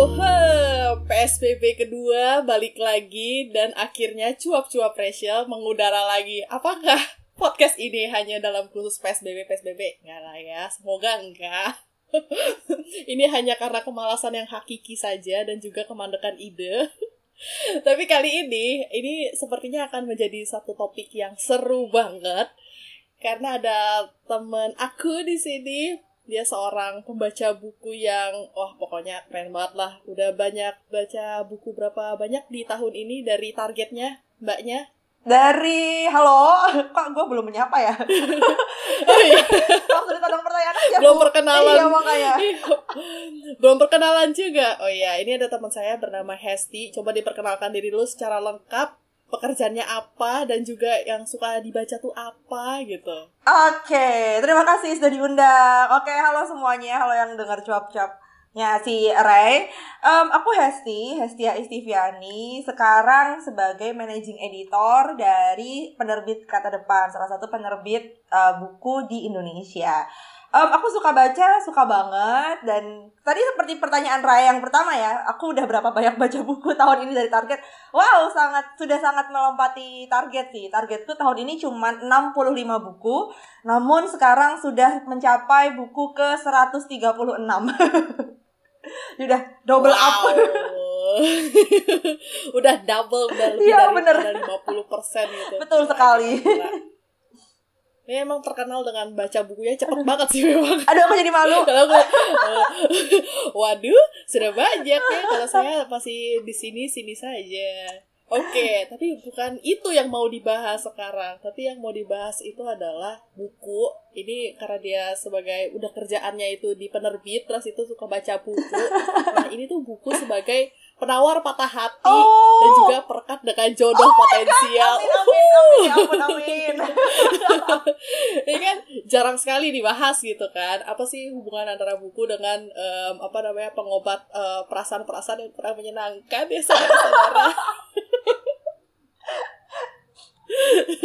Wah, PSBB kedua balik lagi dan akhirnya cuap-cuap Rachel mengudara lagi. Apakah podcast ini hanya dalam khusus PSBB PSBB? Enggak lah ya, semoga enggak. ini hanya karena kemalasan yang hakiki saja dan juga kemandekan ide. Tapi kali ini, ini sepertinya akan menjadi satu topik yang seru banget karena ada temen aku di sini dia seorang pembaca buku yang wah pokoknya keren banget lah. Udah banyak baca buku berapa banyak di tahun ini dari targetnya mbaknya? Dari halo? Kok gue belum menyapa ya? Oh iya. Langsung pertanyaan aja belum Bu. perkenalan. Iya makanya. Belum perkenalan juga. Oh iya ini ada teman saya bernama Hesti. Coba diperkenalkan diri dulu secara lengkap pekerjaannya apa dan juga yang suka dibaca tuh apa gitu Oke, terima kasih sudah diundang. Oke, halo semuanya, halo yang dengar cuap-cuapnya si Ray. Em, aku Hesti, Hestia Istiviani. Sekarang sebagai managing editor dari penerbit Kata Depan, salah satu penerbit eh, buku di Indonesia. Em, aku suka baca, suka banget. Dan tadi seperti pertanyaan Ray yang pertama ya, aku udah berapa banyak baca buku tahun ini dari target. Wow, sangat sudah sangat melompati target sih. Targetku tahun ini cuma 65 buku. Namun sekarang sudah mencapai buku ke 136. Udah double up. udah double udah lebih Iya, dari bener. dari 50% gitu Betul sekali. Ini emang terkenal dengan baca bukunya cepet banget sih memang Aduh, aku jadi malu. kalau aku waduh sudah banyak ya kalau saya masih di sini sini saja Oke, tapi bukan itu yang mau dibahas sekarang. Tapi yang mau dibahas itu adalah buku. Ini karena dia sebagai udah kerjaannya itu di penerbit, terus itu suka baca buku. Nah, ini tuh buku sebagai penawar patah hati Oh. dan juga perekat dengan jodoh potensial. Amin, amin, amin. Ya amin. Ini kan jarang sekali dibahas gitu kan. Apa sih hubungan antara buku dengan em, apa namanya pengobat eh, perasaan-perasaan yang kurang menyenangkan ya saudara-saudara.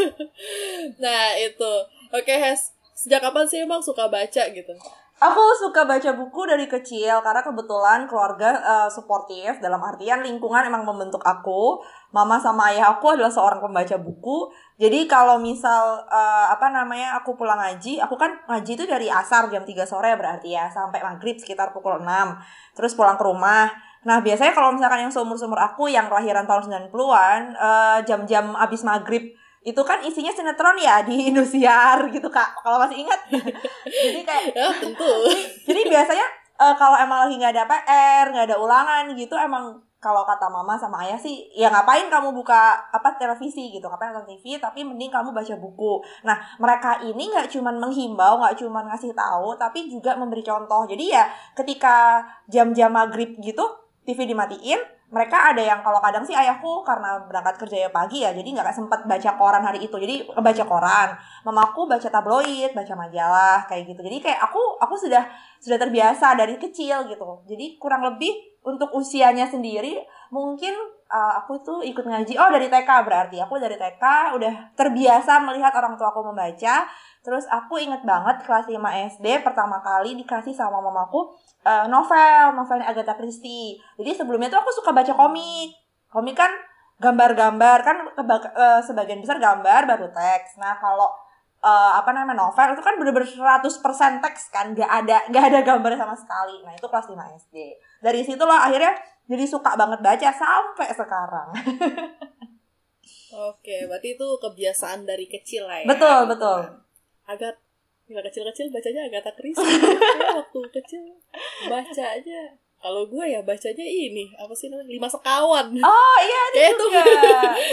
nah itu oke Hes sejak kapan sih emang suka baca gitu Aku suka baca buku dari kecil karena kebetulan keluarga eh, suportif dalam artian lingkungan emang membentuk aku. Mama sama ayah aku adalah seorang pembaca buku. Jadi kalau misal eh, apa namanya aku pulang ngaji, aku kan ngaji itu dari asar jam 3 sore berarti ya sampai maghrib sekitar pukul 6. Terus pulang ke rumah. Nah, biasanya kalau misalkan yang seumur-seumur aku yang kelahiran tahun 90-an, eh, jam-jam abis maghrib itu kan isinya sinetron ya di Indosiar gitu kak. Kalau masih ingat. Jadi kayak ya tentu. Jadi biasanya eh, kalau emang lagi nggak ada PR, nggak ada ulangan gitu, emang kalau kata mama sama ayah sih, ya ngapain kamu buka apa televisi? gitu, ngapain nonton TV, tapi mending kamu baca buku. Nah, mereka ini nggak cuman menghimbau, nggak cuman ngasih tahu, tapi juga memberi contoh. Jadi ya ketika jam-jam maghrib gitu, TV dimatiin, mereka ada yang kalau kadang sih ayahku karena berangkat kerja ya pagi ya, jadi nggak sempat baca koran hari itu, jadi baca koran mamaku baca tabloid, baca majalah kayak gitu. Jadi kayak aku aku sudah sudah terbiasa dari kecil gitu. Jadi kurang lebih untuk usianya sendiri mungkin uh, aku tuh ikut ngaji. Oh dari TK berarti aku dari TK udah terbiasa melihat orang tua aku membaca. Terus aku inget banget kelas 5 SD pertama kali dikasih sama mamaku uh, novel, novelnya Agatha Christie. Jadi sebelumnya tuh aku suka baca komik. Komik kan gambar-gambar kan eh, sebagian besar gambar baru teks. Nah kalau eh, apa namanya novel itu kan bener-bener 100% teks kan nggak ada nggak ada gambar sama sekali nah itu kelas 5 SD dari situlah akhirnya jadi suka banget baca sampai sekarang oke berarti itu kebiasaan dari kecil lah ya betul betul agak nggak kecil-kecil bacanya Agatha Christie ya, waktu kecil baca aja. Kalau gue ya bacanya ini apa sih namanya lima sekawan. Oh iya itu juga.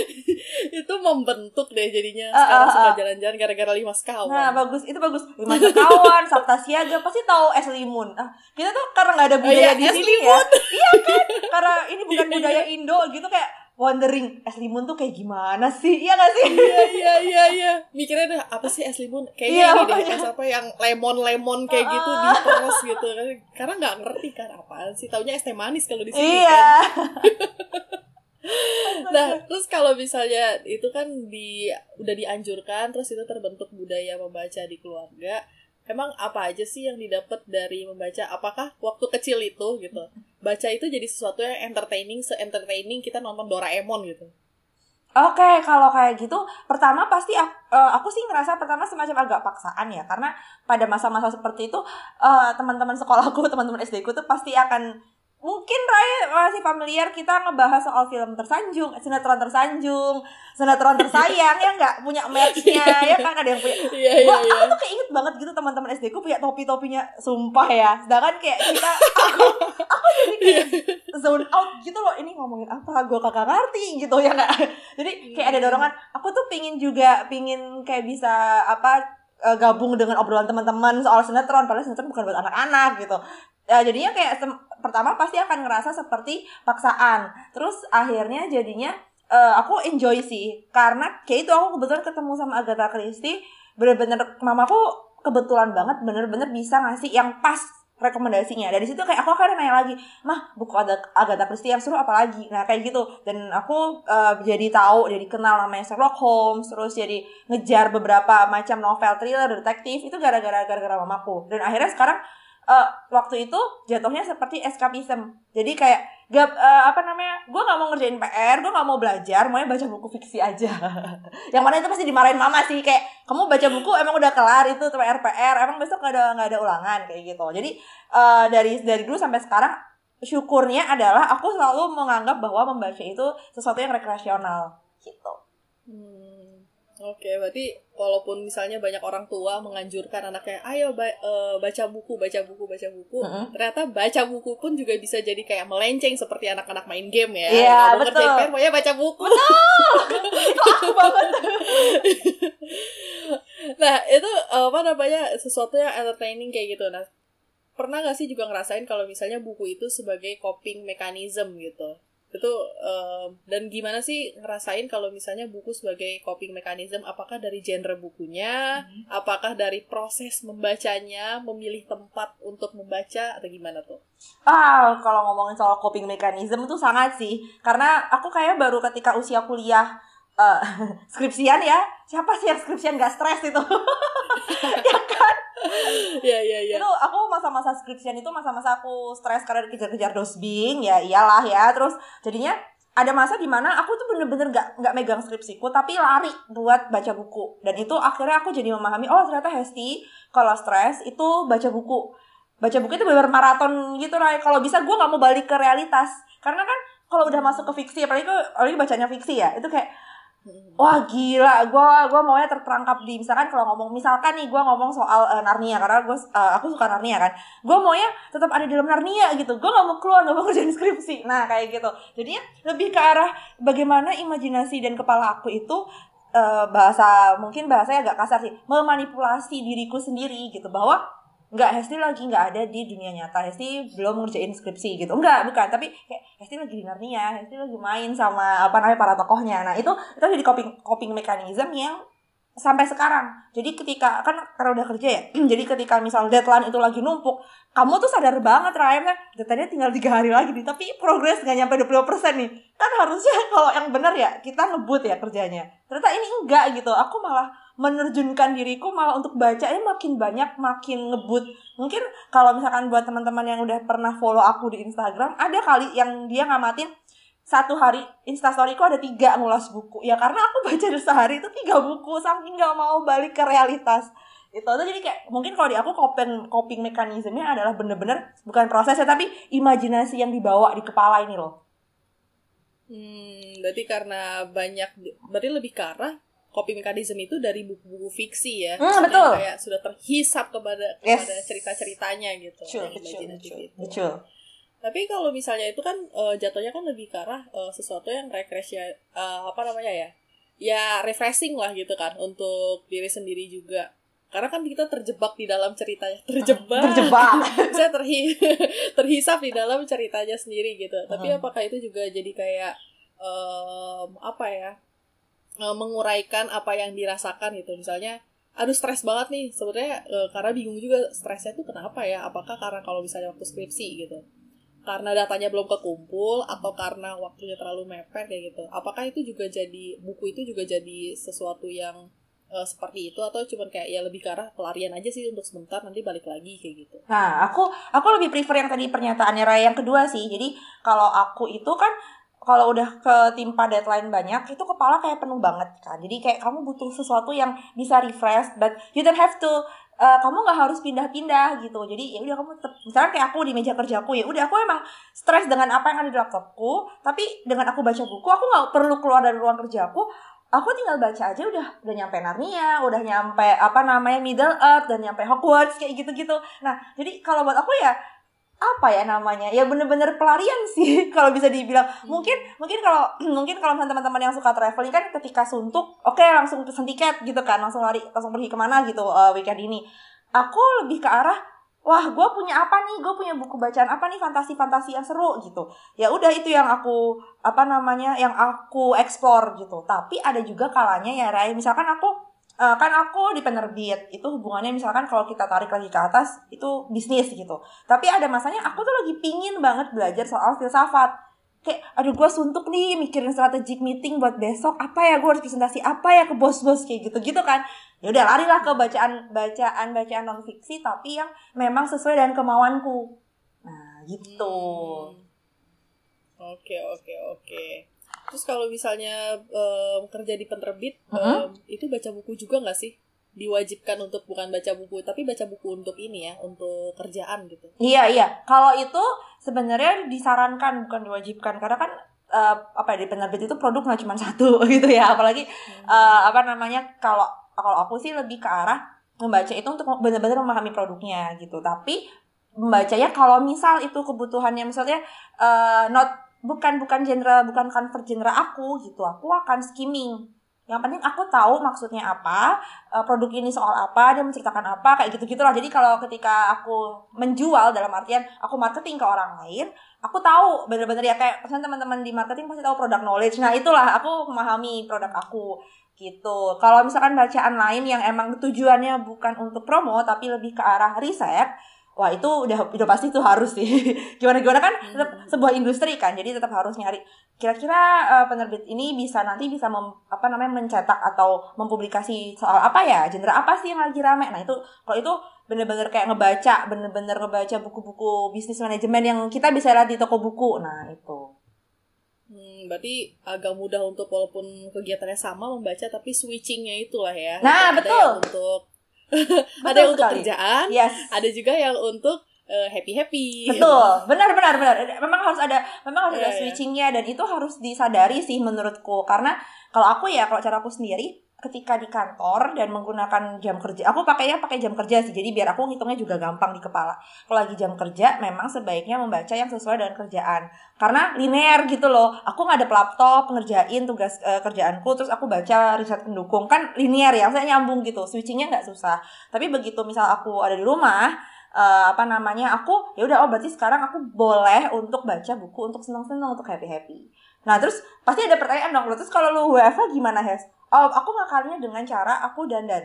Itu membentuk deh jadinya Ah, sekarang ah, suka ah. jalan-jalan gara-gara lima sekawan. Nah bagus itu bagus. Lima sekawan Sabta Siaga pasti tahu es limun. Ah kita tuh karena nggak ada iya, budaya di es sini ya. Iya kan? Karena ini bukan Iya, budaya Indo gitu kayak wondering es limun tuh kayak gimana sih? Iya gak sih? iya iya iya iya mikirnya dah apa sih es limun kayaknya Iya, ini deh es apa yang lemon lemon kayak gitu Ah. diperes gitu kan karena nggak ngerti kan apaan sih taunya es teh manis kalau di sini kan Iya. Nah, terus kalau misalnya itu kan di udah dianjurkan terus itu terbentuk budaya membaca di keluarga. Emang apa aja sih yang didapat dari membaca? Apakah waktu kecil itu gitu? baca itu jadi sesuatu yang entertaining se-entertaining kita nonton Doraemon gitu Oke, kalau kayak gitu, pertama pasti aku, uh, aku sih ngerasa pertama semacam agak paksaan ya, karena pada masa-masa seperti itu uh, teman-teman sekolahku, teman-teman SD ku tuh pasti akan mungkin Rai masih familiar kita ngebahas soal film tersanjung, sinetron tersanjung, sinetron tersayang ya nggak? Punya merchnya ya kan? Ada yang punya. Iya, iya, Gua, iya. aku tuh kayak inget banget gitu teman-teman SD ku punya topi-topinya sumpah ya. Sedangkan kayak kita aku aku jadi kayak zone out gitu loh. Ini ngomongin apa? Gue kagak ngerti gitu ya nggak? Jadi kayak ada dorongan. Aku tuh pingin juga pingin kayak bisa apa eh, gabung dengan obrolan teman-teman soal sinetron. Padahal sinetron bukan buat anak-anak gitu. Ya jadinya kayak pertama pasti akan ngerasa seperti paksaan. Terus akhirnya jadinya eh, aku enjoy sih. Karena kayak itu aku kebetulan ketemu sama Agatha Christie bener-bener mamaku kebetulan banget bener-bener bisa ngasih yang pas rekomendasinya. Dari situ kayak aku akhirnya nanya lagi mah buku ada Agatha Christie yang seru apa lagi? Nah kayak gitu. Dan aku eh, jadi tahu jadi kenal namanya Sherlock Holmes terus jadi ngejar beberapa macam novel thriller detektif itu gara-gara gara-gara mamaku. Dan akhirnya sekarang eh, waktu itu jatuhnya seperti escapism. Jadi kayak gak eh, apa namanya gue nggak mau ngerjain PR gue nggak mau belajar maunya baca buku fiksi aja. Yang mana itu pasti dimarahin mama sih kayak kamu baca buku emang udah kelar itu PR PR emang besok gak ada nggak ada ulangan kayak gitu. Jadi eh, dari dari dulu sampai sekarang syukurnya adalah aku selalu menganggap bahwa membaca itu sesuatu yang rekreasional gitu. Hmm, Oke, berarti walaupun misalnya banyak orang tua menganjurkan anaknya, ayo ba- eh, baca buku, baca buku, baca buku, Mm-mm. ternyata baca buku pun juga bisa jadi kayak melenceng seperti anak-anak main game ya. Iya, mau betul. ngerjain PR, pokoknya baca buku. itu aku banget Nah, itu eh, apa namanya sesuatu yang entertaining kayak gitu. Nah, pernah gak sih juga ngerasain kalau misalnya buku itu sebagai coping mechanism gitu? Itu eh, dan gimana sih ngerasain kalau misalnya buku sebagai coping mechanism? Apakah dari genre bukunya, apakah dari proses membacanya, memilih tempat untuk membaca atau gimana tuh? Ah, kalau ngomongin soal coping mechanism itu sangat sih. Karena aku kayak baru ketika usia kuliah eh, skripsian ya. Siapa sih yang skripsian gak stres itu? ya kan? Iya, iya, iya. Itu aku masa-masa skripsian itu masa-masa aku stres karena dikejar-kejar dosbing. Ya iyalah ya. Terus jadinya ada masa di mana aku tuh bener-bener gak, nggak megang skripsiku tapi lari buat baca buku dan itu akhirnya aku jadi memahami oh ternyata Hesti kalau stres itu baca buku baca buku itu bener maraton gitu Ray kalau bisa gue nggak mau balik ke realitas karena kan kalau udah masuk ke fiksi apalagi apalagi bacanya fiksi ya itu kayak wah gila. Gue gua maunya terperangkap di misalkan kalau ngomong misalkan nih gue ngomong soal eh, Narnia karena gue aku suka Narnia kan. Gue maunya tetap ada di dalam Narnia gitu. Gue nggak mau keluar nggak mau kerjain skripsi. Nah kayak gitu. Jadinya lebih ke arah bagaimana imajinasi dan kepala aku itu eh, bahasa mungkin bahasanya agak kasar sih memanipulasi diriku sendiri gitu. Bahwa nggak Hesti lagi nggak ada di dunia nyata. Hesti belum ngerjain skripsi gitu. Enggak bukan. Tapi kayak Hesti lagi di Narnia. Hesti lagi main sama apa namanya para tokohnya. Nah itu itu jadi coping coping mechanism yang sampai sekarang. Jadi ketika kan karena udah kerja ya jadi ketika misal deadline itu lagi numpuk kamu tuh sadar banget Ryan kan deadline tinggal tiga hari lagi nih tapi progres nggak nyampe 20% nih. Kan harusnya kalau yang benar ya kita ngebut ya kerjanya. Ternyata ini enggak gitu. Aku malah menerjunkan diriku malah untuk bacanya makin banyak makin ngebut. Mungkin kalau misalkan buat teman-teman yang udah pernah follow aku di Instagram ada kali yang dia ngamatin satu hari instastoryku ada tiga ngulas buku. Ya karena aku baca sehari itu tiga buku saking nggak mau balik ke realitas. Itu tuh jadi kayak mungkin kalau di aku coping coping mekanismenya adalah bener-bener bukan prosesnya tapi imajinasi yang dibawa di kepala ini loh. Hmm, berarti karena banyak, berarti lebih ke arah coping mechanism itu dari buku-buku fiksi ya. Hmm, betul. Kayak sudah terhisap kepada Yes. kepada cerita-ceritanya gitu. betul yang betul. Tapi kalau misalnya itu kan eh, jatuhnya kan lebih ke arah eh, sesuatu yang rekreasi eh, apa namanya ya? Ya refreshing lah gitu kan untuk diri sendiri juga. Karena kan kita terjebak di dalam ceritanya, terjebak. terjebak saya terhi terhisap di dalam ceritanya sendiri gitu. Tapi Mm-mm. apakah itu juga jadi kayak em, apa ya? Eh, menguraikan apa yang dirasakan gitu. Misalnya aduh stres banget nih sebenarnya eh, karena bingung juga stresnya tuh kenapa ya? Apakah karena kalau misalnya waktu skripsi gitu? Karena datanya belum kekumpul atau karena waktunya terlalu mepet kayak gitu. Apakah itu juga jadi buku itu juga jadi sesuatu yang uh, seperti itu atau cuman kayak ya lebih ke arah pelarian aja sih untuk sebentar nanti balik lagi kayak gitu. Nah, aku aku lebih prefer yang tadi pernyataannya Raya yang kedua sih. Jadi kalau aku itu kan kalau udah ketimpa deadline banyak itu kepala kayak penuh banget kan. Jadi kayak kamu butuh sesuatu yang bisa refresh but you don't have to uh, kamu nggak harus pindah-pindah gitu. Jadi ya udah kamu tetap misalnya kayak aku di meja kerjaku ya udah aku emang stres dengan apa yang ada di laptopku, tapi dengan aku baca buku aku nggak perlu keluar dari ruang kerjaku aku tinggal baca aja udah udah nyampe Narnia, udah nyampe apa namanya Middle Earth dan nyampe Hogwarts kayak gitu-gitu. Nah, jadi kalau buat aku ya apa ya namanya? Ya bener-bener pelarian sih kalau bisa dibilang. Hmm. mungkin mungkin kalau mungkin kalau teman-teman yang suka traveling kan ketika suntuk oke okay, langsung pesen tiket gitu kan langsung lari langsung pergi ke mana gitu uh, weekend ini. Aku lebih ke arah wah gue punya apa nih? Gue punya buku bacaan apa nih? Fantasi-fantasi yang seru gitu. Ya udah itu yang aku apa namanya yang aku explore gitu. Tapi ada juga kalanya ya Ray misalkan aku uh, kan aku di penerbit itu hubungannya misalkan kalau kita tarik lagi ke atas itu bisnis gitu. Tapi ada masanya aku tuh lagi pingin banget belajar soal filsafat. Kayak aduh gue suntuk nih mikirin strategic meeting buat besok. Apa ya gue harus presentasi apa ya ke bos-bos kayak gitu gitu kan. Ya udah larilah ke bacaan bacaan bacaan non fiksi tapi yang memang sesuai dengan kemauanku. Nah gitu. Oke oke oke terus kalau misalnya um, kerja di penerbit uh -huh. um, itu baca buku juga nggak sih? Diwajibkan untuk bukan baca buku tapi baca buku untuk ini ya untuk kerjaan gitu. Iya iya. Kalau itu sebenarnya disarankan bukan diwajibkan. Karena kan uh, apa ya di penerbit itu produk nggak cuma satu gitu ya. Apalagi hmm. uh, apa namanya kalau kalau aku sih lebih ke arah membaca itu untuk benar-benar memahami produknya gitu. Tapi membacanya kalau misal itu kebutuhannya misalnya uh, not bukan bukan general bukan convert general aku gitu. Aku akan skimming. Yang penting aku tahu maksudnya apa uh, produk ini soal apa dia menceritakan apa kayak gitu gitulah jadi kalau ketika aku menjual dalam artian aku marketing ke orang lain aku tahu bener-bener ya kayak pesan teman-teman di marketing pasti tahu produk knowledge. Nah itulah aku memahami produk aku gitu. Kalau misalkan bacaan lain yang emang tujuannya bukan untuk promo tapi lebih ke arah riset wah itu udah udah pasti tuh harus sih gimana gimana kan tetap hmm. sebuah industri kan jadi tetap harus nyari kira-kira uh, penerbit ini bisa nanti bisa mem, apa namanya mencetak atau mempublikasi soal apa ya genre apa sih yang lagi rame nah itu kalau itu bener-bener kayak ngebaca bener-bener ngebaca buku-buku bisnis manajemen yang kita bisa lihat di toko buku nah itu Hmm, berarti agak mudah untuk walaupun kegiatannya sama membaca tapi switchingnya itulah ya. Nah, betul. Untuk ada yang untuk kerjaan, yes. ada juga yang untuk uh, happy happy. Betul, benar benar benar. Memang harus ada, memang harus yeah, ada iya, iya. switchingnya dan itu harus disadari sih menurutku. Karena kalau aku ya, kalau cara aku sendiri, ketika di kantor dan menggunakan jam kerja, aku pakainya pakai jam kerja sih. Jadi biar aku ngitungnya juga gampang di kepala. Kalau lagi jam kerja, memang sebaiknya membaca yang sesuai dengan kerjaan. Karena linear gitu loh. Aku nggak ada laptop ngerjain tugas uh, kerjaanku, terus aku baca riset pendukung kan linear ya, saya nyambung gitu. Switchingnya nggak susah. Tapi begitu misal aku ada di rumah, uh, apa namanya aku ya udah oh berarti sekarang aku boleh untuk baca buku untuk senang-senang untuk happy happy nah terus pasti ada pertanyaan dong terus kalau lu WFH gimana Hes? Oh aku ngakalinya dengan cara aku dandan.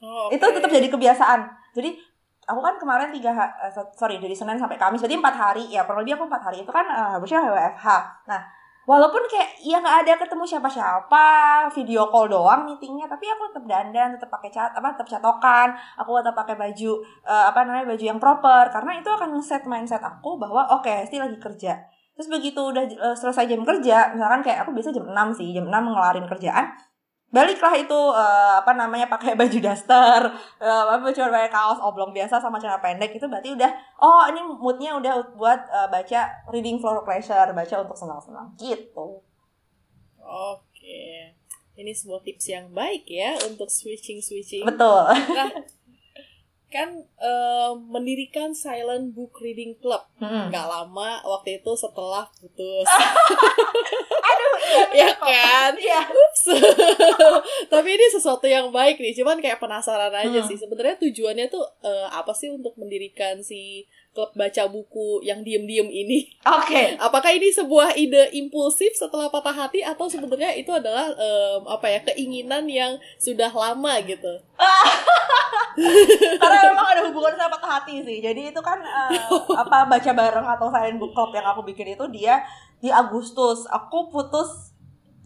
Oh, okay. itu tetap jadi kebiasaan. Jadi aku kan kemarin tiga uh, sorry dari senin sampai kamis berarti empat hari. Ya kurang lebih aku empat hari. Itu kan uh, harusnya WFH nah walaupun kayak ya nggak ada ketemu siapa-siapa video call doang meetingnya tapi aku tetap dandan tetap pakai cat apa tetap catokan. Aku tetap pakai baju uh, apa namanya baju yang proper. Karena itu akan set mindset aku bahwa oke okay, Hesti lagi kerja Terus begitu udah uh, selesai jam kerja, misalkan kayak aku biasa jam 6 sih, jam 6 ngelarin kerjaan, baliklah itu uh, apa namanya pakai baju daster, uh, apa cuma pakai kaos oblong biasa sama celana pendek itu berarti udah oh ini moodnya udah buat uh, baca reading for pleasure, baca untuk senang-senang gitu. Oke. Ini sebuah tips yang baik ya untuk switching switching. Betul. Nah, kan uh, mendirikan Silent Book Reading Club hmm. nggak lama waktu itu setelah putus aduh iya, ya kan ya. ups tapi ini sesuatu yang baik nih cuman kayak penasaran aja hmm. sih sebenarnya tujuannya tuh uh, apa sih untuk mendirikan si klub baca buku yang diem-diem ini. Oke. Okay. Apakah ini sebuah ide impulsif setelah patah hati atau sebenarnya itu adalah um, apa ya keinginan yang sudah lama gitu? Karena memang ada hubungan sama patah hati sih. Jadi itu kan uh, apa baca bareng atau silent book club yang aku bikin itu dia di Agustus. Aku putus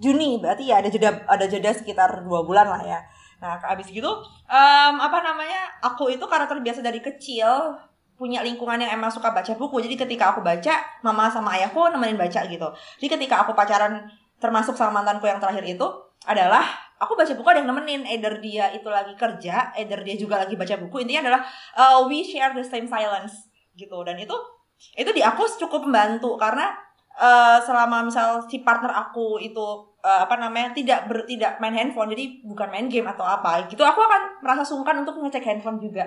Juni berarti ya ada jeda ada jeda sekitar dua bulan lah ya. Nah abis gitu um, apa namanya aku itu karena terbiasa dari kecil punya lingkungan yang emang suka baca buku. Jadi ketika aku baca mama sama ayahku nemenin baca gitu. Jadi ketika aku pacaran termasuk sama mantanku yang terakhir itu adalah aku baca buku ada yang nemenin. Either dia itu lagi kerja either dia juga lagi baca buku. Intinya adalah uh, we share the same silence gitu. Dan itu itu di aku cukup membantu karena uh, selama misal si partner aku itu uh, apa namanya tidak ber, tidak main handphone jadi bukan main game atau apa gitu aku akan merasa sungkan untuk ngecek handphone juga.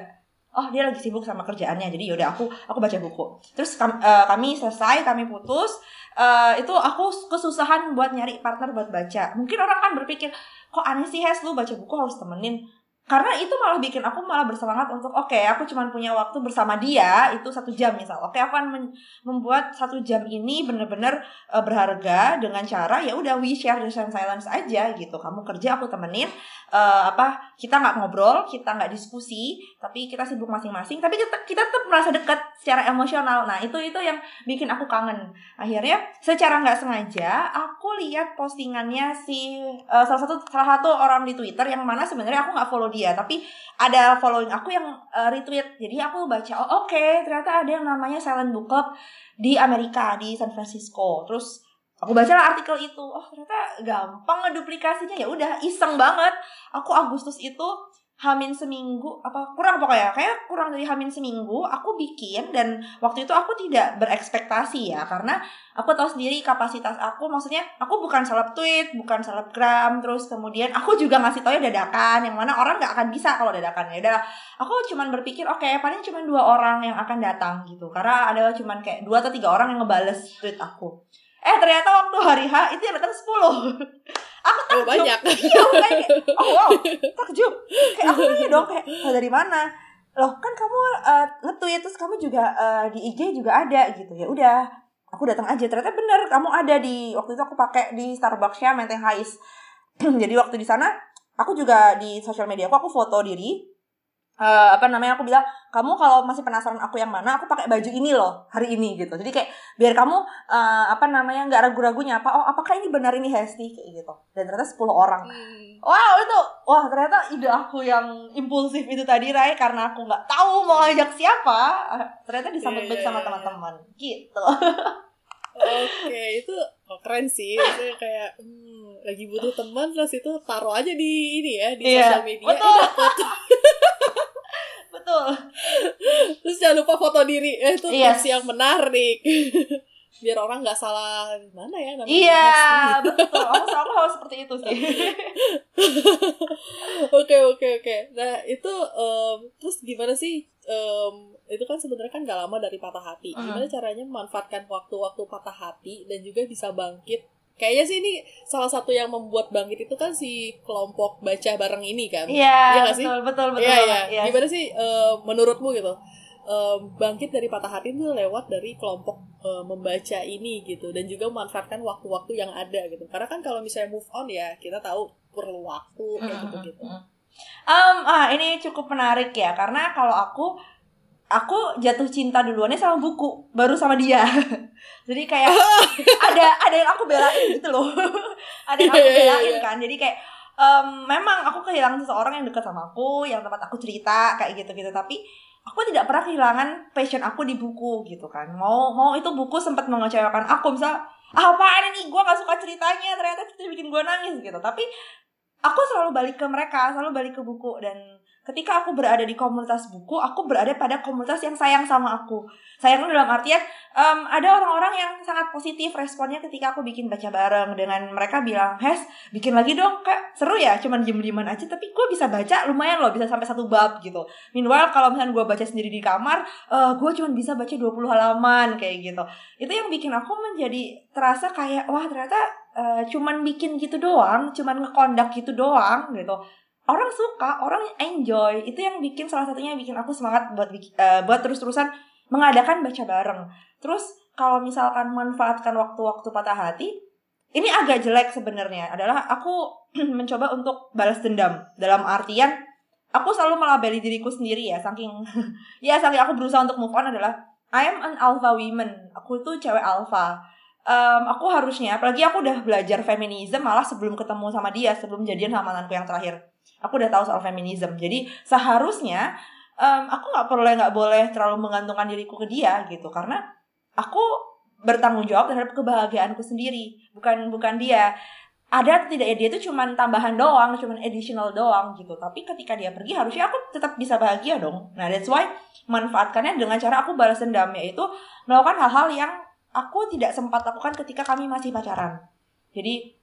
Oh dia lagi sibuk sama kerjaannya jadi yaudah aku aku baca buku. Terus kami, uh, kami selesai kami putus uh, itu aku kesusahan buat nyari partner buat baca. Mungkin orang kan berpikir kok aneh sih Hes? Lu baca buku harus temenin karena itu malah bikin aku malah bersemangat untuk oke okay, aku cuma punya waktu bersama dia itu satu jam misal. Oke okay, aku akan membuat satu jam ini bener-bener uh, berharga dengan cara ya udah we share the same silence aja gitu. Kamu kerja aku temenin uh, apa kita nggak ngobrol kita nggak diskusi tapi kita sibuk masing-masing tapi kita kita tetap merasa dekat secara emosional. Nah itu itu yang bikin aku kangen. Akhirnya secara nggak sengaja aku lihat postingannya si uh, salah satu salah satu orang di twitter yang mana sebenarnya aku nggak follow dia tapi ada following aku yang uh, retweet. Jadi aku baca oh oke okay, ternyata ada yang namanya Silent Book Club di Amerika di San Francisco. Terus aku baca lah artikel itu. Oh ternyata gampang ngeduplikasinya. Ya udah iseng banget. Aku Agustus itu Hamin seminggu apa kurang pokoknya. Kayak kurang dari Hamin seminggu aku bikin dan waktu itu aku tidak berekspektasi ya karena aku tahu sendiri kapasitas aku. Maksudnya aku bukan seleb tweet bukan selebgram terus kemudian aku juga ngasih tau ya dadakan yang mana orang nggak akan bisa kalau dadakan ya udah aku cuman berpikir oke okay, paling cuma dua orang yang akan datang gitu. Karena ada cuman kayak dua atau tiga orang yang ngebales tweet aku. Eh ternyata waktu hari H itu yang datang sepuluh aku takjub. oh, banyak. Iya kayak oh wow takjub. Kayak aku nanya dong kayak oh, dari mana? Loh kan kamu uh, nge-tweet terus kamu juga uh, di IG juga ada gitu. Ya udah aku datang aja. Ternyata bener kamu ada di waktu itu aku pakai di Starbucksnya Menteng Hais jadi waktu di sana aku juga di sosial media aku aku foto diri uh, apa namanya aku bilang kamu kalau masih penasaran aku yang mana aku pakai baju ini loh hari ini gitu. Jadi kayak biar kamu uh, apa namanya nggak ragu-ragu nyapa oh apakah ini benar ini Hesti kayak gitu. Dan ternyata 10 orang. Hmm. wow itu wah ternyata ide aku yang impulsif itu tadi Rai karena aku nggak tahu mau ajak siapa ternyata disambut yeah, baik sama iya, teman-teman. Gitu. Oke, okay, itu oh, keren sih. Maksudnya kayak hmm, lagi butuh teman terus itu taruh aja di ini ya di yeah, sosial media. Betul. betul terus jangan lupa foto diri. Eh, itu yes. Iya. yang menarik. Biar orang nggak salah mana ya namanya iya betul. Hal seperti itu sih. Oke oke oke. Nah itu um, terus gimana sih um, itu kan sebenarnya kan nggak lama dari patah hati. Gimana caranya memanfaatkan waktu-waktu patah hati dan juga bisa bangkit Kayaknya sih ini salah satu yang membuat bangkit itu kan si kelompok baca bareng ini kan. Iya, ya, betul, sih? betul, betul. Iya, iya. Yes. Gimana sih uh, menurutmu gitu? Uh, bangkit dari patah hati itu lewat dari kelompok uh, membaca ini gitu dan juga memanfaatkan waktu-waktu yang ada gitu. Karena kan kalau misalnya move on ya kita tahu perlu waktu kayak gitu-gitu. Um, ah ini cukup menarik ya karena kalau aku aku jatuh cinta duluannya sama buku baru sama dia. Jadi kayak ada ada yang aku belain gitu loh. Ada yang aku iya, iya, belain iya. kan. Jadi kayak um, memang aku kehilangan seseorang yang dekat sama aku yang tempat aku cerita kayak gitu gitu tapi aku tidak pernah kehilangan passion aku di buku gitu kan. Mau mau itu buku sempat mengecewakan aku. Misal apaan ini? Gue gak suka ceritanya. Ternyata itu bikin gue nangis gitu. Tapi aku selalu balik ke mereka selalu balik ke buku. Dan ketika aku berada di komunitas buku, aku berada pada komunitas yang sayang sama aku. Sayang dalam artian um, ada orang-orang yang sangat positif responnya ketika aku bikin baca bareng dengan mereka bilang, Hes, bikin lagi dong, kak seru ya, cuman diem-dieman aja, tapi gue bisa baca lumayan loh, bisa sampai satu bab gitu. Meanwhile kalau misalnya gue baca sendiri di kamar, uh, gue cuma bisa baca 20 halaman kayak gitu. Itu yang bikin aku menjadi terasa kayak, wah ternyata uh, cuman bikin gitu doang, cuman ngekondak gitu doang gitu orang suka, orang enjoy. Itu yang bikin salah satunya bikin aku semangat buat uh, buat terus-terusan mengadakan baca bareng. Terus kalau misalkan manfaatkan waktu-waktu patah hati, ini agak jelek sebenarnya. Adalah aku mencoba untuk balas dendam. Dalam artian aku selalu melabeli diriku sendiri ya saking ya saking aku berusaha untuk move on adalah I am an alpha woman. Aku tuh cewek alpha. Um, aku harusnya apalagi aku udah belajar feminisme malah sebelum ketemu sama dia sebelum jadian sama mantanku yang terakhir aku udah tahu soal feminisme jadi seharusnya um, aku nggak perlu nggak boleh terlalu menggantungkan diriku ke dia gitu karena aku bertanggung jawab terhadap kebahagiaanku sendiri bukan bukan dia ada atau tidak ya dia itu cuman tambahan doang, cuman additional doang gitu. Tapi ketika dia pergi harusnya aku tetap bisa bahagia dong. Nah that's why manfaatkannya dengan cara aku balas dendam yaitu melakukan hal-hal yang aku tidak sempat lakukan ketika kami masih pacaran. Jadi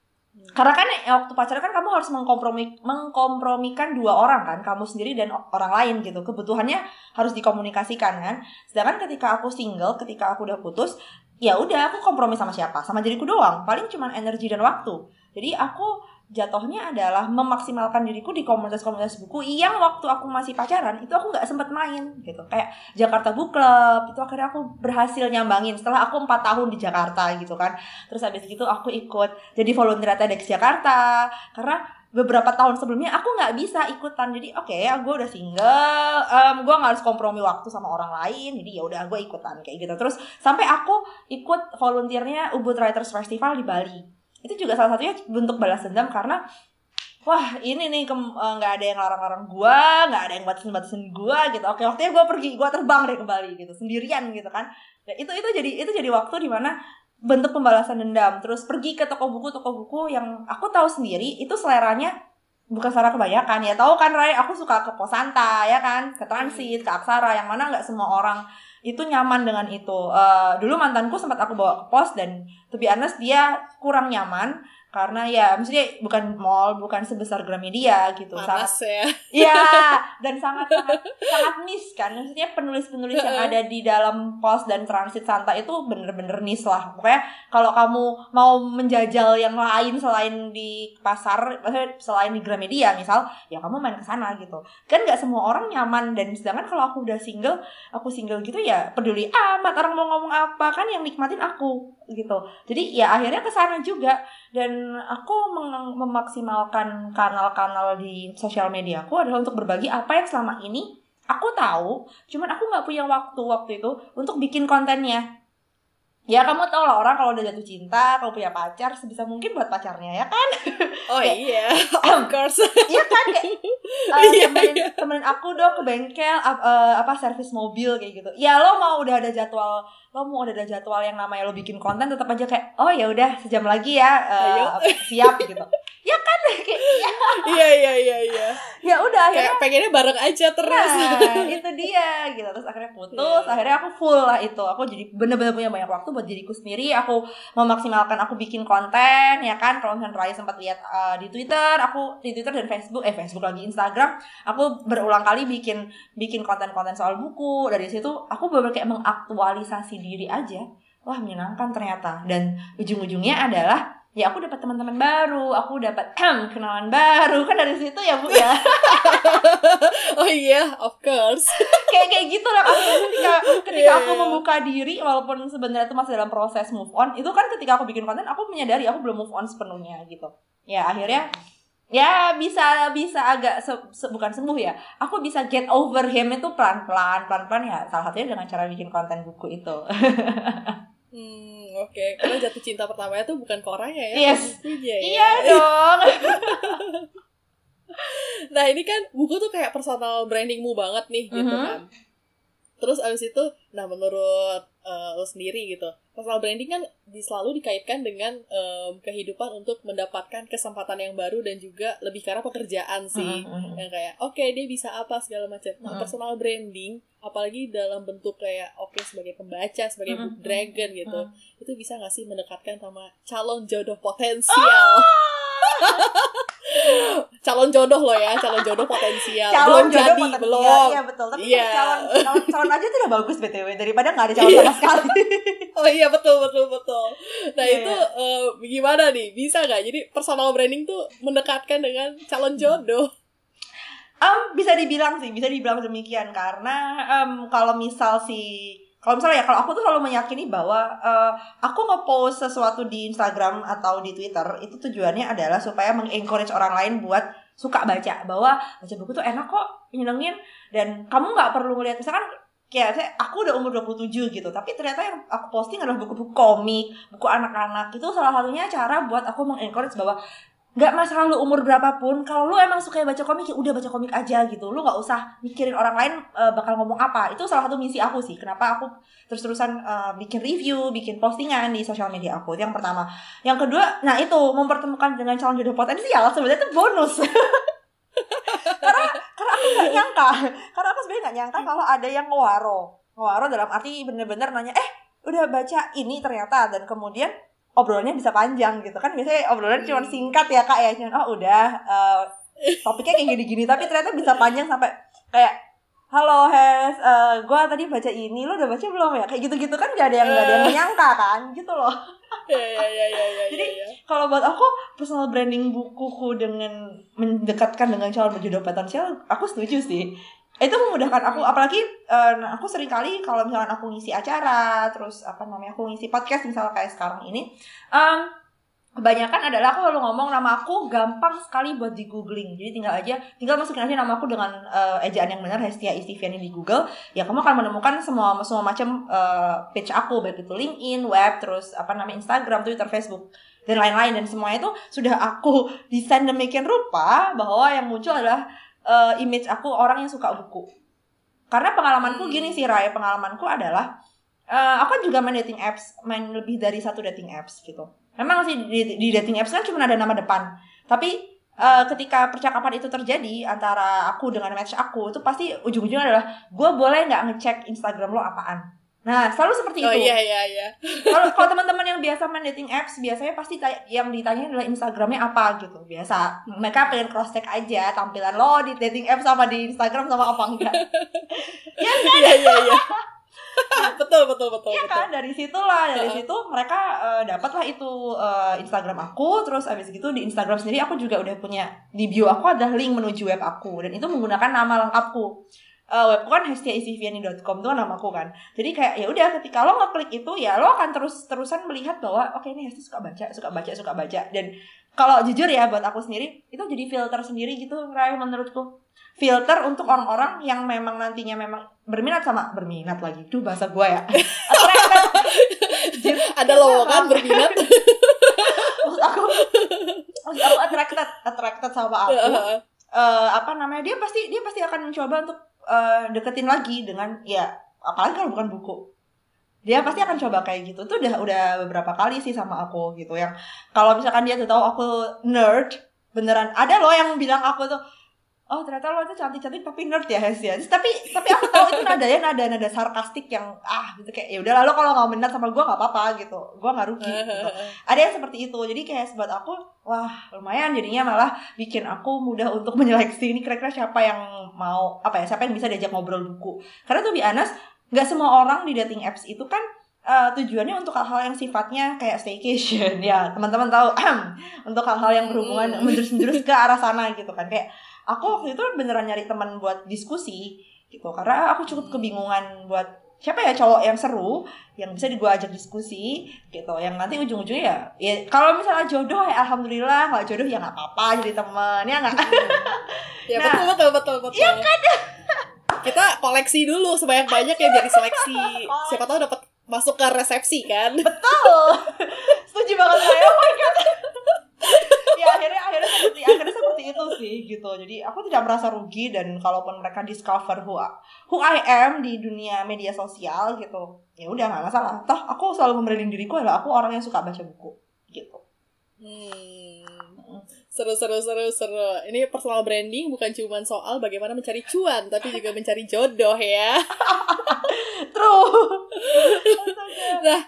karena kan waktu pacaran kan kamu harus mengkompromi mengkompromikan dua orang kan, kamu sendiri dan orang lain gitu. Kebutuhannya harus dikomunikasikan kan. Sedangkan ketika aku single, ketika aku udah putus, ya udah aku kompromi sama siapa? Sama diriku doang. Paling cuma energi dan waktu. Jadi aku jatuhnya adalah memaksimalkan diriku di komunitas-komunitas buku yang waktu aku masih pacaran itu aku nggak sempet main gitu. Kayak Jakarta Book Club itu akhirnya aku berhasil nyambangin setelah aku empat tahun di Jakarta gitu kan. Terus habis itu aku ikut jadi volunteer TEDx Jakarta karena beberapa tahun sebelumnya aku nggak bisa ikutan. Jadi oke okay, gue udah single um, gue nggak harus kompromi waktu sama orang lain jadi ya udah gue ikutan kayak gitu. Terus sampai aku ikut volunteernya Ubud Writers Festival di Bali itu juga salah satunya bentuk balas dendam karena wah ini nih eh, nggak uh, ada yang larang-larang gua nggak ada yang batasin-batasin gua gitu. Oke waktunya gua pergi gua terbang deh ke Bali gitu. Sendirian gitu kan. Nah, itu itu jadi itu jadi waktu di mana bentuk pembalasan dendam. Terus pergi ke toko buku toko buku yang aku tahu sendiri itu seleranya bukan selera kebanyakan. Ya tahu kan Ray? Aku suka ke Posanta ya kan? Ke Transit ke Aksara yang mana nggak semua orang itu nyaman dengan itu. Uh, dulu mantanku sempat aku bawa ke pos dan to be honest dia kurang nyaman karena ya maksudnya bukan mall bukan sebesar Gramedia gitu Panas sangat ya. Iya dan sangat sangat sangat nis kan. Maksudnya penulis penulis yang ada di dalam pos dan transit Santa itu bener-bener nis lah. Pokoknya kalau kamu mau menjajal yang lain selain di pasar maksudnya selain di Gramedia misal ya kamu main ke sana gitu. Kan nggak semua orang nyaman dan sedangkan kalau aku udah single aku single gitu ya peduli amat orang mau ngomong apa kan yang nikmatin aku gitu. Jadi ya akhirnya ke sana juga. Dan aku mem memaksimalkan kanal-kanal di sosial media aku adalah untuk berbagi apa yang selama ini aku tahu cuman aku nggak punya waktu waktu itu untuk bikin kontennya Ya kamu tau lah orang kalau udah jatuh cinta, kalau punya pacar sebisa mungkin buat pacarnya ya kan? Oh iya, of course. Iya kan kayak uh, iya, temenin, iya. temenin aku dong ke bengkel uh, apa servis mobil kayak gitu. Ya lo mau udah ada jadwal lo mau udah ada jadwal yang namanya lo bikin konten tetap aja kayak oh ya udah sejam lagi ya uh, siap gitu ya kan? Kayak iya. Iya iya iya iya. Ya udah kayak pengennya bareng aja terus. Nah, itu dia gitu. Terus akhirnya putus yeah. akhirnya aku full lah itu. Aku jadi bener-bener punya banyak waktu buat diriku sendiri. Aku memaksimalkan aku bikin konten ya kan? Kalau misalnya Raya sempat lihat uh, di Twitter aku di Twitter dan Facebook eh Facebook lagi Instagram aku berulang kali bikin bikin konten-konten soal buku. Dari situ aku -bener kayak mengaktualisasi diri aja. Wah menyenangkan ternyata. Dan ujung-ujungnya adalah ya aku dapat teman-teman baru, aku dapat kenalan baru kan dari situ ya bu ya. oh iya, of course. kayak kayak gitu lah ketika ketika yeah, aku yeah. membuka diri walaupun sebenarnya itu masih dalam proses move on, itu kan ketika aku bikin konten aku menyadari aku belum move on sepenuhnya gitu. Ya akhirnya ya bisa bisa agak se, se, bukan sembuh ya aku bisa get over him itu pelan pelan pelan pelan ya salah satunya dengan cara bikin konten buku itu hmm oke okay. karena jatuh cinta pertamanya tuh bukan ke orangnya ya yes. ya iya dong nah ini kan buku tuh kayak personal brandingmu banget nih gitu mm -hmm. kan terus abis itu nah menurut uh, lo sendiri gitu personal branding kan selalu dikaitkan dengan um, kehidupan untuk mendapatkan kesempatan yang baru dan juga lebih karena pekerjaan sih. Uh, uh, yang kayak oke okay, dia bisa apa segala macam. Nah uh. personal branding apalagi dalam bentuk kayak oke okay, sebagai pembaca sebagai book dragon gitu itu bisa nggak sih mendekatkan sama calon jodoh potensial? Oh! calon jodoh lo ya calon jodoh potensial. Calon belum jodoh jadi potensial. belum. iya betul. Tapi yeah. calon, calon calon aja tidak bagus btw daripada nggak ada calon sama sekali. Oh iya betul betul betul. Nah yeah. itu uh, gimana nih? Bisa nggak? Jadi personal branding tuh mendekatkan dengan calon jodoh. Um, bisa dibilang sih, bisa dibilang demikian. Karena um, kalau misal si kalau misalnya ya kalau aku tuh selalu meyakini bahwa uh, aku nge-post sesuatu di Instagram atau di Twitter itu tujuannya adalah supaya mengencourage orang lain buat suka baca. Bahwa baca buku tuh enak kok nyenengin dan kamu nggak perlu ngeliat. Misalkan kayak saya aku udah umur 27 gitu tapi ternyata yang aku posting adalah buku-buku komik buku anak-anak. Itu salah satunya cara buat aku mengencourage bahwa nggak masalah lu umur berapapun kalau lu emang suka baca komik ya udah baca komik aja gitu. Lu nggak usah mikirin orang lain uh, bakal ngomong apa. Itu salah satu misi aku sih. Kenapa aku terus-terusan uh, bikin review bikin postingan di sosial media aku. Itu yang pertama. Yang kedua nah itu mempertemukan dengan calon jodoh potensial sebenarnya itu bonus. Karena karena aku nggak nyangka. Karena aku sebenarnya nggak nyangka kalau ada yang ngewaro. Ngewaro dalam arti bener-bener nanya eh udah baca ini ternyata. Dan kemudian obrolannya bisa panjang gitu kan biasanya obrolan cuma hmm. singkat ya kak ya cuma oh udah uh, topiknya kayak gini-gini tapi ternyata bisa panjang sampai kayak halo Hes, uh, eh, gue tadi baca ini, lo udah baca belum ya? Kayak gitu-gitu kan gak ada yang gak ada yang menyangka kan, gitu loh. ya, ya, ya, ya, ya, Jadi ya, ya. kalau buat aku personal branding bukuku dengan mendekatkan dengan calon berjodoh potensial, aku setuju sih itu memudahkan aku apalagi uh, aku sering kali kalau misalkan aku ngisi acara terus apa namanya aku ngisi podcast misalnya kayak sekarang ini um, kebanyakan adalah aku lalu ngomong nama aku gampang sekali buat di googling jadi tinggal aja tinggal masukin aja nama aku dengan uh, ejaan yang benar Hestia Istiviani di Google ya kamu akan menemukan semua semua macam uh, page aku baik itu LinkedIn web terus apa namanya Instagram Twitter Facebook dan lain-lain. Dan semuanya itu sudah aku desain demikian rupa bahwa yang muncul adalah uh, image aku orang yang suka buku. Karena pengalamanku gini sih Rai, pengalamanku adalah uh, aku juga main dating apps, main lebih dari satu dating apps gitu. Memang sih di, di dating apps kan cuma ada nama depan. Tapi uh, ketika percakapan itu terjadi antara aku dengan match aku itu pasti ujung-ujungnya adalah gue boleh nggak ngecek Instagram lo apaan Nah, selalu seperti oh, itu. Oh iya iya iya. Kalau kalau teman-teman yang biasa main dating apps, biasanya pasti yang ditanya adalah Instagramnya apa gitu. Biasa. Mereka pengen cross check aja tampilan lo di dating apps sama di Instagram sama apa enggak. ya kan? Iya iya iya. betul betul betul. Iya kan dari situ lah dari uh situ mereka uh, dapatlah itu uh, Instagram aku terus abis gitu di Instagram sendiri aku juga udah punya di bio aku ada link menuju web aku dan itu menggunakan nama lengkapku uh, webku kan hestiaistiviani.com itu kan namaku kan. Jadi kayak ya udah ketika lo ngeklik itu ya lo akan terus terusan melihat bahwa oke okay, ini Hesti suka baca suka baca suka baca. Dan kalau jujur ya buat aku sendiri itu jadi filter sendiri gitu Rai menurutku. Filter untuk orang-orang yang memang nantinya memang berminat sama berminat lagi. Tuh bahasa gue ya. Ada lowongan berminat. Maksud aku maksud aku attracted attracted sama aku. Uh, apa namanya dia pasti dia pasti akan mencoba untuk uh, deketin lagi dengan ya apalagi kalau bukan buku. Dia pasti akan coba kayak gitu. Tuh udah udah beberapa kali sih sama aku gitu. Yang kalau misalkan dia tuh tahu aku nerd beneran ada loh yang bilang aku tuh oh ternyata lo itu cantik-cantik tapi nerd ya Hes ya? Tapi tapi aku tahu itu nadanya nada nada sarkastik yang ah gitu kayak ya udah lalu kalau nggak minat sama gue nggak apa-apa gitu. Gue nggak rugi gitu. Ada yang seperti itu. Jadi kayak buat aku wah lumayan jadinya malah bikin aku mudah untuk menyeleksi ini. Kira-kira siapa yang mau apa ya siapa yang bisa diajak ngobrol buku? Karena tuh bianas nggak semua orang di dating apps itu kan uh, tujuannya untuk hal-hal yang sifatnya kayak staycation. Ya teman-teman tahu untuk hal-hal yang berhubungan hmm. menjurus-menjurus ke arah sana gitu kan. Kayak aku waktu itu beneran nyari teman buat diskusi gitu. Karena aku cukup kebingungan buat siapa ya cowok yang seru yang bisa gue ajak diskusi gitu. Yang nanti ujung-ujungnya ya, ya kalau misalnya jodoh ya alhamdulillah. Kalau jodoh ya nggak apa-apa jadi temen ya nggak? Ya nah, betul betul betul betul. ya kan? Kita koleksi dulu sebanyak banyak ya jadi seleksi siapa tahu dapat masuk ke resepsi kan? Betul. Setuju banget saya oh my god ya akhirnya akhirnya seperti akhirnya seperti itu sih gitu. Jadi aku tidak merasa rugi dan kalaupun mereka discover who who I am di dunia media sosial gitu ya udah nggak masalah. Toh aku selalu membranding diriku adalah aku orang yang suka baca buku gitu. Hmm. seru seru seru seru. Ini personal branding bukan cuma soal bagaimana mencari cuan tapi juga mencari jodoh ya. True. Nah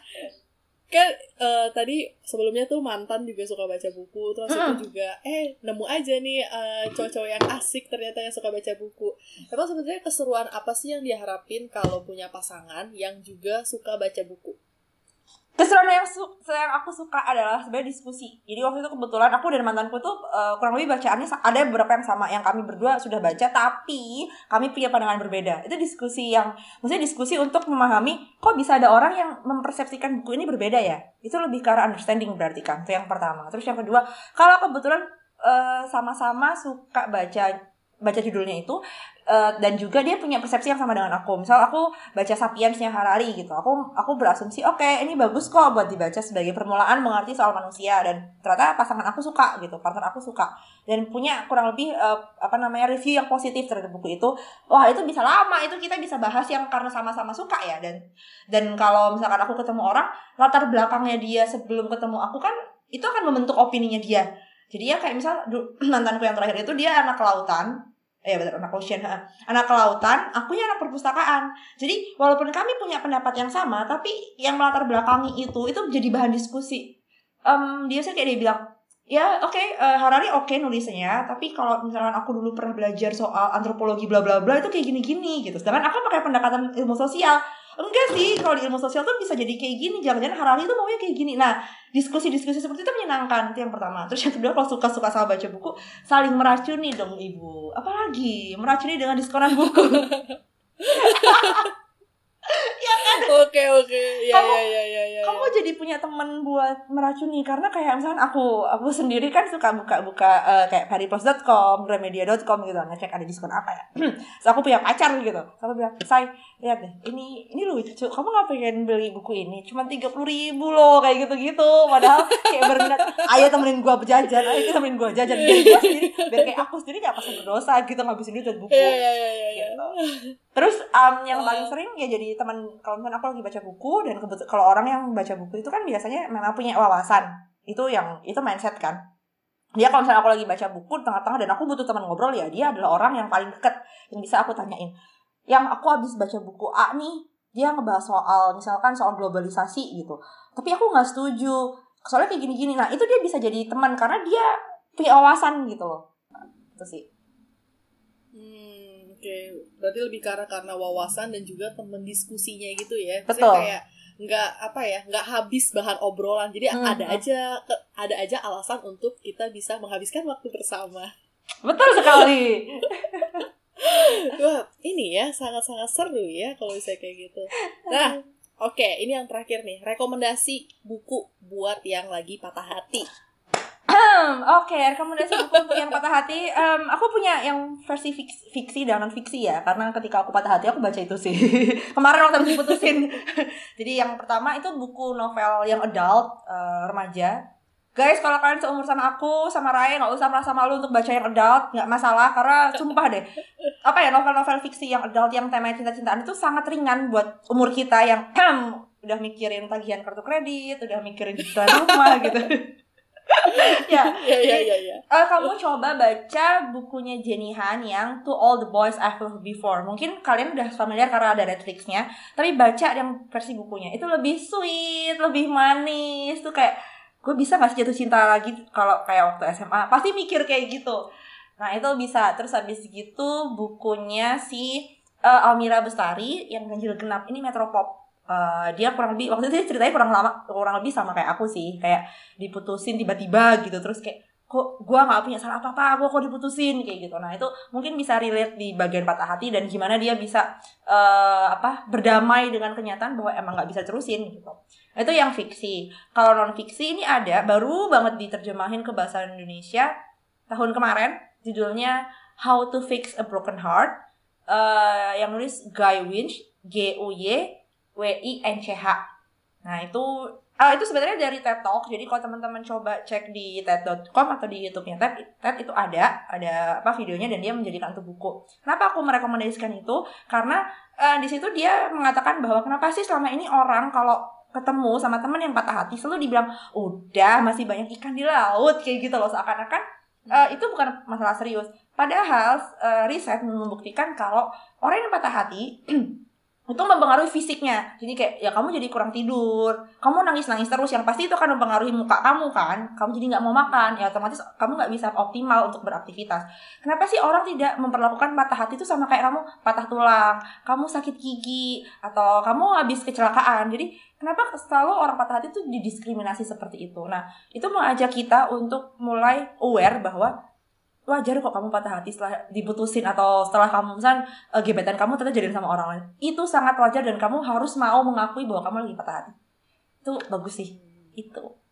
kan uh, tadi sebelumnya tuh mantan juga suka baca buku terus itu juga eh nemu aja nih uh, cowok-cowok yang asik ternyata yang suka baca buku. Emang sebenarnya keseruan apa sih yang diharapin kalau punya pasangan yang juga suka baca buku keseruan yang yang aku suka adalah sebenarnya diskusi. Jadi waktu itu kebetulan aku dan mantanku tuh uh, kurang lebih bacaannya ada beberapa yang sama yang kami berdua sudah baca tapi kami punya pandangan berbeda. Itu diskusi yang maksudnya diskusi untuk memahami kok bisa ada orang yang mempersepsikan buku ini berbeda ya? Itu lebih ke arah understanding berarti kan itu yang pertama. Terus yang kedua kalau kebetulan eh, sama-sama suka baca baca judulnya itu uh, dan juga dia punya persepsi yang sama dengan aku. Misal aku baca Sapiensnya Harari gitu. Aku aku berasumsi oke okay, ini bagus kok buat dibaca sebagai permulaan mengerti soal manusia dan ternyata pasangan aku suka gitu, partner aku suka dan punya kurang lebih uh, apa namanya review yang positif terhadap buku itu. Wah, itu bisa lama, itu kita bisa bahas yang karena sama-sama suka ya dan dan kalau misalkan aku ketemu orang latar belakangnya dia sebelum ketemu aku kan itu akan membentuk opininya dia jadi ya kayak misal mantanku yang terakhir itu dia anak kelautan eh ya benar anak ocean ha. anak kelautan akunya anak perpustakaan. Jadi walaupun kami punya pendapat yang sama tapi yang melatar belakangi itu itu jadi bahan diskusi. Um, dia sih kayak dia bilang ya oke okay, uh, eh, Harari oke okay nulisnya tapi kalau misalkan aku dulu pernah belajar soal antropologi bla bla bla itu kayak gini gini gitu. Sedangkan aku pakai pendekatan ilmu sosial enggak sih kalau di ilmu sosial tuh bisa jadi kayak gini. Jangan-jangan Harari tuh maunya kayak gini. Nah diskusi-diskusi seperti itu menyenangkan itu yang pertama. Terus yang kedua kalau suka-suka sama baca buku saling meracuni dong ibu. Apalagi meracuni dengan diskonan buku ya kan? Oke oke. Ya, kamu, ya, ya, ya, ya, kamu ya. jadi punya teman buat meracuni karena kayak misalnya aku aku sendiri kan suka buka-buka uh, kayak pariplus.com, remedia.com gitu ngecek ada diskon apa ya. So aku punya pacar gitu. Aku bilang say lihat deh ini ini lucu kamu nggak pengen beli buku ini? Cuma tiga puluh ribu loh kayak gitu gitu padahal kayak berminat ayo temenin gua berjajan ayo temenin gua jajan. Biar gua sendiri biar kayak aku sendiri gak pas berdosa gitu ngabisin duit buat buku. Yeah, yeah, yeah, yeah, gitu. Terus um, yang paling sering ya jadi teman kalau misalnya aku lagi baca buku dan kalau orang yang baca buku itu kan biasanya memang punya wawasan. Itu yang itu mindset kan. Dia kalau misalnya aku lagi baca buku tengah-tengah dan aku butuh teman ngobrol ya dia adalah orang yang paling deket yang bisa aku tanyain. Yang aku habis baca buku A nih dia ngebahas soal misalkan soal globalisasi gitu. Tapi aku nggak setuju. Soalnya kayak gini-gini. Nah itu dia bisa jadi teman karena dia punya wawasan gitu loh. Itu sih Oke, berarti lebih karena karena wawasan dan juga temen diskusinya gitu ya. Maksudnya Betul. kayak nggak apa ya, nggak habis bahan obrolan. Jadi hmm. ada aja ada aja alasan untuk kita bisa menghabiskan waktu bersama. Betul sekali. Wah, ini ya sangat-sangat seru ya kalau bisa kayak gitu. Nah, oke, okay, ini yang terakhir nih, rekomendasi buku buat yang lagi patah hati. Oke, okay, rekomendasi buku untuk yang patah hati. Um, aku punya yang versi fiksi, fiksi dan non fiksi ya, karena ketika aku patah hati aku baca itu sih. Kemarin waktu aku putusin. Jadi yang pertama itu buku novel yang adult uh, remaja. Guys, kalau kalian seumur sama aku, sama Raya, nggak usah merasa malu untuk baca yang adult, nggak masalah, karena sumpah deh, apa ya novel-novel fiksi yang adult yang tema cinta-cintaan itu sangat ringan buat umur kita yang udah mikirin tagihan kartu kredit, udah mikirin cicilan rumah gitu. ya, ya, ya, ya, ya. Uh, kamu coba baca bukunya Jenny Han yang To All the Boys I've Loved Before. Mungkin kalian udah familiar karena ada Netflixnya, tapi baca yang versi bukunya itu lebih sweet, lebih manis. Tuh kayak gue bisa gak sih jatuh cinta lagi kalau kayak waktu SMA? Pasti mikir kayak gitu. Nah itu bisa. Terus habis gitu bukunya si uh, Almira Bestari yang ganjil genap ini Metropop uh, dia kurang lebih waktu itu ceritanya kurang lama kurang lebih sama kayak aku sih. Kayak diputusin tiba-tiba gitu terus kayak kok gue nggak punya salah apa apa gue kok diputusin? Kayak gitu. Nah itu mungkin bisa relate di bagian patah hati dan gimana dia bisa uh, apa berdamai dengan kenyataan bahwa emang nggak bisa terusin gitu. Nah, itu yang fiksi. Kalau non fiksi ini ada baru banget diterjemahin ke bahasa Indonesia tahun kemarin. Judulnya How to Fix a Broken Heart. Uh, yang nulis Guy Winch G U Y W I N C H. Nah, itu uh, itu sebenarnya dari TED Talk. Jadi kalau teman-teman coba cek di TED.com atau di YouTube-nya TED, TED itu ada ada apa videonya dan dia menjadikan untuk buku. Kenapa aku merekomendasikan itu? Karena uh, di situ dia mengatakan bahwa kenapa sih selama ini orang kalau ketemu sama teman yang patah hati selalu dibilang udah masih banyak ikan di laut kayak gitu loh seakan-akan uh, itu bukan masalah serius. Padahal uh, riset membuktikan kalau orang yang patah hati itu mempengaruhi fisiknya. Jadi kayak ya kamu jadi kurang tidur. Kamu nangis nangis terus yang pasti itu akan mempengaruhi muka kamu kan? Kamu jadi nggak mau makan. Ya otomatis kamu nggak bisa optimal untuk beraktivitas. Kenapa sih orang tidak memperlakukan patah hati itu sama kayak kamu? Patah tulang kamu sakit gigi atau kamu habis kecelakaan. Jadi kenapa selalu orang patah hati itu didiskriminasi seperti itu? Nah itu mengajak kita untuk mulai aware bahwa wajar kok kamu patah hati setelah diputusin atau setelah kamu misal uh, gebetan kamu ternyata jadian sama orang lain. Itu sangat wajar dan kamu harus mau mengakui bahwa kamu lagi patah hati. Itu bagus sih. Itu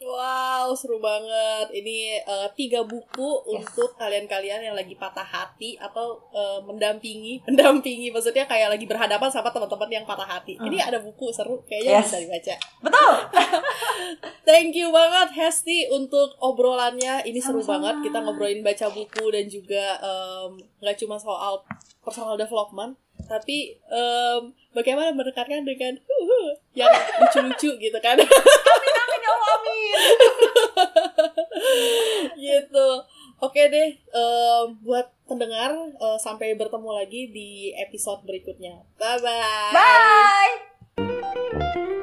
Wow, seru banget. Ini uh, tiga buku yes. untuk kalian-kalian yang lagi patah hati atau uh, mendampingi, mendampingi maksudnya kayak lagi berhadapan sama teman-teman yang patah hati. Hmm. Ini ada buku seru, kayaknya yes. bisa dibaca. Betul. Thank you banget Hesti untuk obrolannya. Ini seru Sama-sama. banget kita ngobrolin baca buku dan juga nggak um, cuma soal personal development, tapi um, bagaimana mendekatkan dengan uh, yang lucu-lucu gitu kan. Allah amin. Gitu. Oke deh uh, buat pendengar uh, sampai bertemu lagi di episode berikutnya. Bye bye bye.